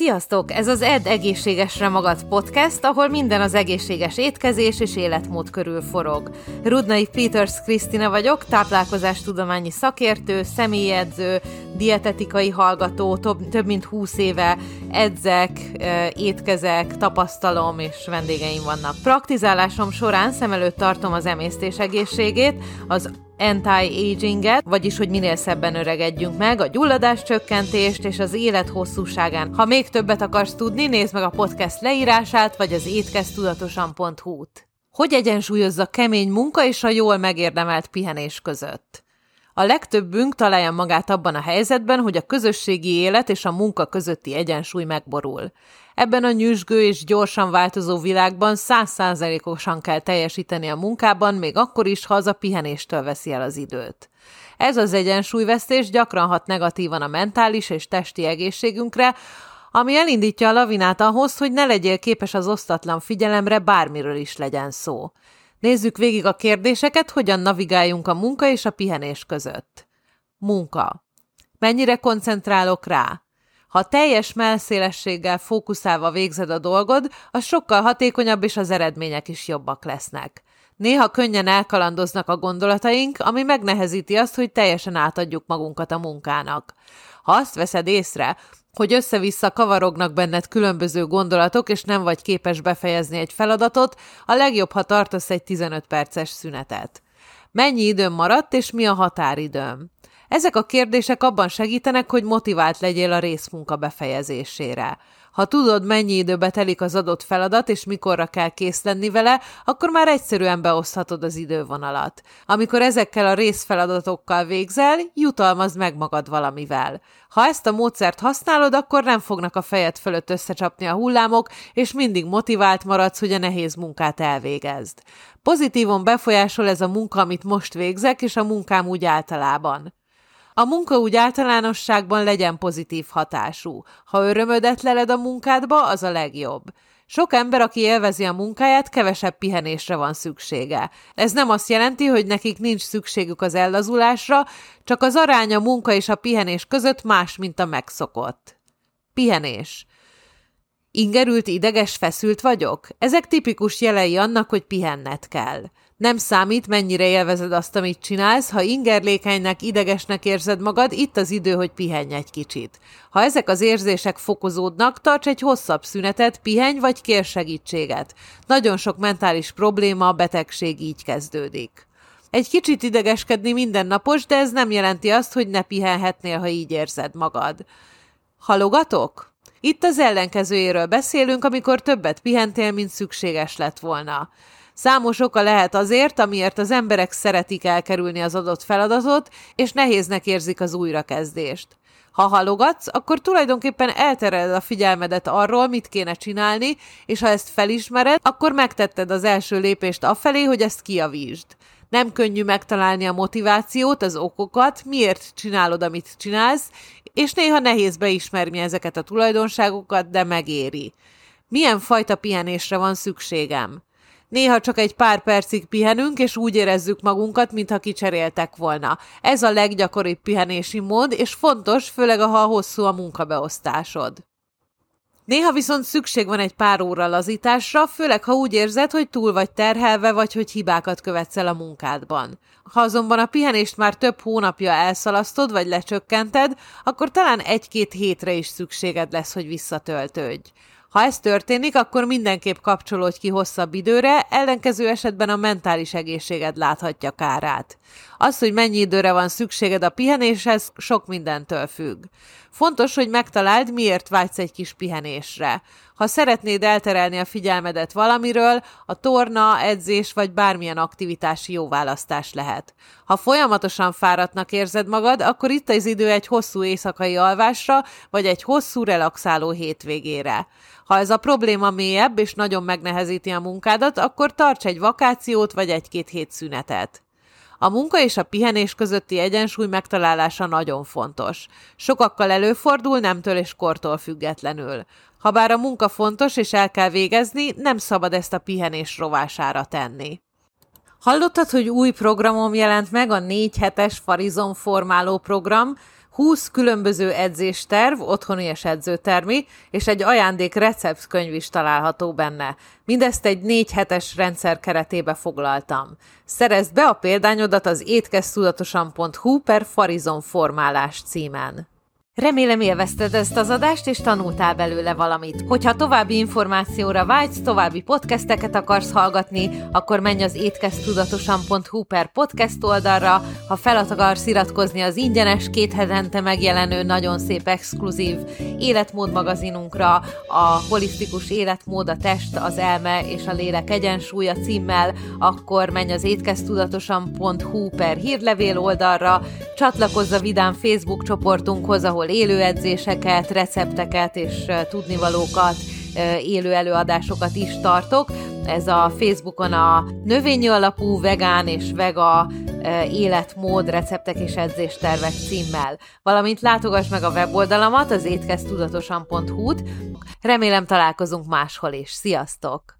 Sziasztok! Ez az Ed Egészségesre Magad podcast, ahol minden az egészséges étkezés és életmód körül forog. Rudnai Peters Krisztina vagyok, táplálkozástudományi szakértő, személyedző, dietetikai hallgató, több, több mint 20 éve edzek, étkezek, tapasztalom és vendégeim vannak. Praktizálásom során szem előtt tartom az emésztés egészségét, az anti-aginget, vagyis hogy minél szebben öregedjünk meg, a gyulladás csökkentést és az élet hosszúságán. Ha még többet akarsz tudni, nézd meg a podcast leírását, vagy az étkeztudatosan.hu-t. Hogy egyensúlyozza kemény munka és a jól megérdemelt pihenés között? A legtöbbünk találja magát abban a helyzetben, hogy a közösségi élet és a munka közötti egyensúly megborul. Ebben a nyüzsgő és gyorsan változó világban százszázalékosan kell teljesíteni a munkában, még akkor is, ha az a pihenéstől veszi el az időt. Ez az egyensúlyvesztés gyakran hat negatívan a mentális és testi egészségünkre, ami elindítja a lavinát ahhoz, hogy ne legyél képes az osztatlan figyelemre, bármiről is legyen szó. Nézzük végig a kérdéseket, hogyan navigáljunk a munka és a pihenés között. Munka. Mennyire koncentrálok rá? Ha teljes melszélességgel fókuszálva végzed a dolgod, az sokkal hatékonyabb, és az eredmények is jobbak lesznek. Néha könnyen elkalandoznak a gondolataink, ami megnehezíti azt, hogy teljesen átadjuk magunkat a munkának. Ha azt veszed észre, hogy össze-vissza kavarognak benned különböző gondolatok, és nem vagy képes befejezni egy feladatot, a legjobb, ha tartasz egy 15 perces szünetet. Mennyi időm maradt, és mi a határidőm? Ezek a kérdések abban segítenek, hogy motivált legyél a részmunka befejezésére. Ha tudod, mennyi időbe telik az adott feladat, és mikorra kell kész lenni vele, akkor már egyszerűen beoszthatod az idővonalat. Amikor ezekkel a részfeladatokkal végzel, jutalmazd meg magad valamivel. Ha ezt a módszert használod, akkor nem fognak a fejed fölött összecsapni a hullámok, és mindig motivált maradsz, hogy a nehéz munkát elvégezd. Pozitívan befolyásol ez a munka, amit most végzek, és a munkám úgy általában. A munka úgy általánosságban legyen pozitív hatású. Ha örömödet leled a munkádba, az a legjobb. Sok ember, aki élvezi a munkáját, kevesebb pihenésre van szüksége. Ez nem azt jelenti, hogy nekik nincs szükségük az ellazulásra, csak az aránya a munka és a pihenés között más, mint a megszokott. Pihenés. Ingerült, ideges, feszült vagyok? Ezek tipikus jelei annak, hogy pihenned kell. Nem számít, mennyire élvezed azt, amit csinálsz, ha ingerlékenynek, idegesnek érzed magad, itt az idő, hogy pihenj egy kicsit. Ha ezek az érzések fokozódnak, tarts egy hosszabb szünetet, pihenj vagy kér segítséget. Nagyon sok mentális probléma, betegség így kezdődik. Egy kicsit idegeskedni mindennapos, de ez nem jelenti azt, hogy ne pihenhetnél, ha így érzed magad. Halogatok? Itt az ellenkezőjéről beszélünk, amikor többet pihentél, mint szükséges lett volna. Számos oka lehet azért, amiért az emberek szeretik elkerülni az adott feladatot, és nehéznek érzik az újrakezdést. Ha halogatsz, akkor tulajdonképpen eltereled a figyelmedet arról, mit kéne csinálni, és ha ezt felismered, akkor megtetted az első lépést afelé, hogy ezt kiavítsd. Nem könnyű megtalálni a motivációt, az okokat, miért csinálod, amit csinálsz, és néha nehéz beismerni ezeket a tulajdonságokat, de megéri. Milyen fajta pihenésre van szükségem? Néha csak egy pár percig pihenünk, és úgy érezzük magunkat, mintha kicseréltek volna. Ez a leggyakoribb pihenési mód, és fontos, főleg ha hosszú a munkabeosztásod. Néha viszont szükség van egy pár óra lazításra, főleg ha úgy érzed, hogy túl vagy terhelve, vagy hogy hibákat követsz el a munkádban. Ha azonban a pihenést már több hónapja elszalasztod, vagy lecsökkented, akkor talán egy-két hétre is szükséged lesz, hogy visszatöltődj. Ha ez történik, akkor mindenképp kapcsolódj ki hosszabb időre, ellenkező esetben a mentális egészséged láthatja kárát. Az, hogy mennyi időre van szükséged a pihenéshez, sok mindentől függ. Fontos, hogy megtaláld, miért vágysz egy kis pihenésre. Ha szeretnéd elterelni a figyelmedet valamiről, a torna, edzés vagy bármilyen aktivitási jó választás lehet. Ha folyamatosan fáradtnak érzed magad, akkor itt az idő egy hosszú éjszakai alvásra, vagy egy hosszú relaxáló hétvégére. Ha ez a probléma mélyebb és nagyon megnehezíti a munkádat, akkor tarts egy vakációt vagy egy-két hét szünetet. A munka és a pihenés közötti egyensúly megtalálása nagyon fontos. Sokakkal előfordul nemtől és kortól függetlenül. Habár a munka fontos és el kell végezni, nem szabad ezt a pihenés rovására tenni. Hallottad, hogy új programom jelent meg, a négy hetes Farizon formáló program, 20 különböző edzésterv, otthoni és edzőtermi, és egy ajándék receptkönyv is található benne. Mindezt egy négy hetes rendszer keretébe foglaltam. Szerezd be a példányodat az étkeztudatosan.hu per Farizon formálás címen. Remélem élvezted ezt az adást, és tanultál belőle valamit. Hogyha további információra vágysz, további podcasteket akarsz hallgatni, akkor menj az étkeztudatosan.hu per podcast oldalra, ha fel akarsz iratkozni az ingyenes, két hetente megjelenő, nagyon szép exkluzív életmód magazinunkra, a holisztikus életmód, a test, az elme és a lélek egyensúlya címmel, akkor menj az étkeztudatosan.hu per hírlevél oldalra, csatlakozz a Vidám Facebook csoportunkhoz, ahol élő edzéseket, recepteket és tudnivalókat, élő előadásokat is tartok. Ez a Facebookon a növényi alapú vegán és vega életmód, receptek és edzéstervek címmel. Valamint látogass meg a weboldalamat, az étkeztudatosan.hu-t. Remélem találkozunk máshol is. Sziasztok!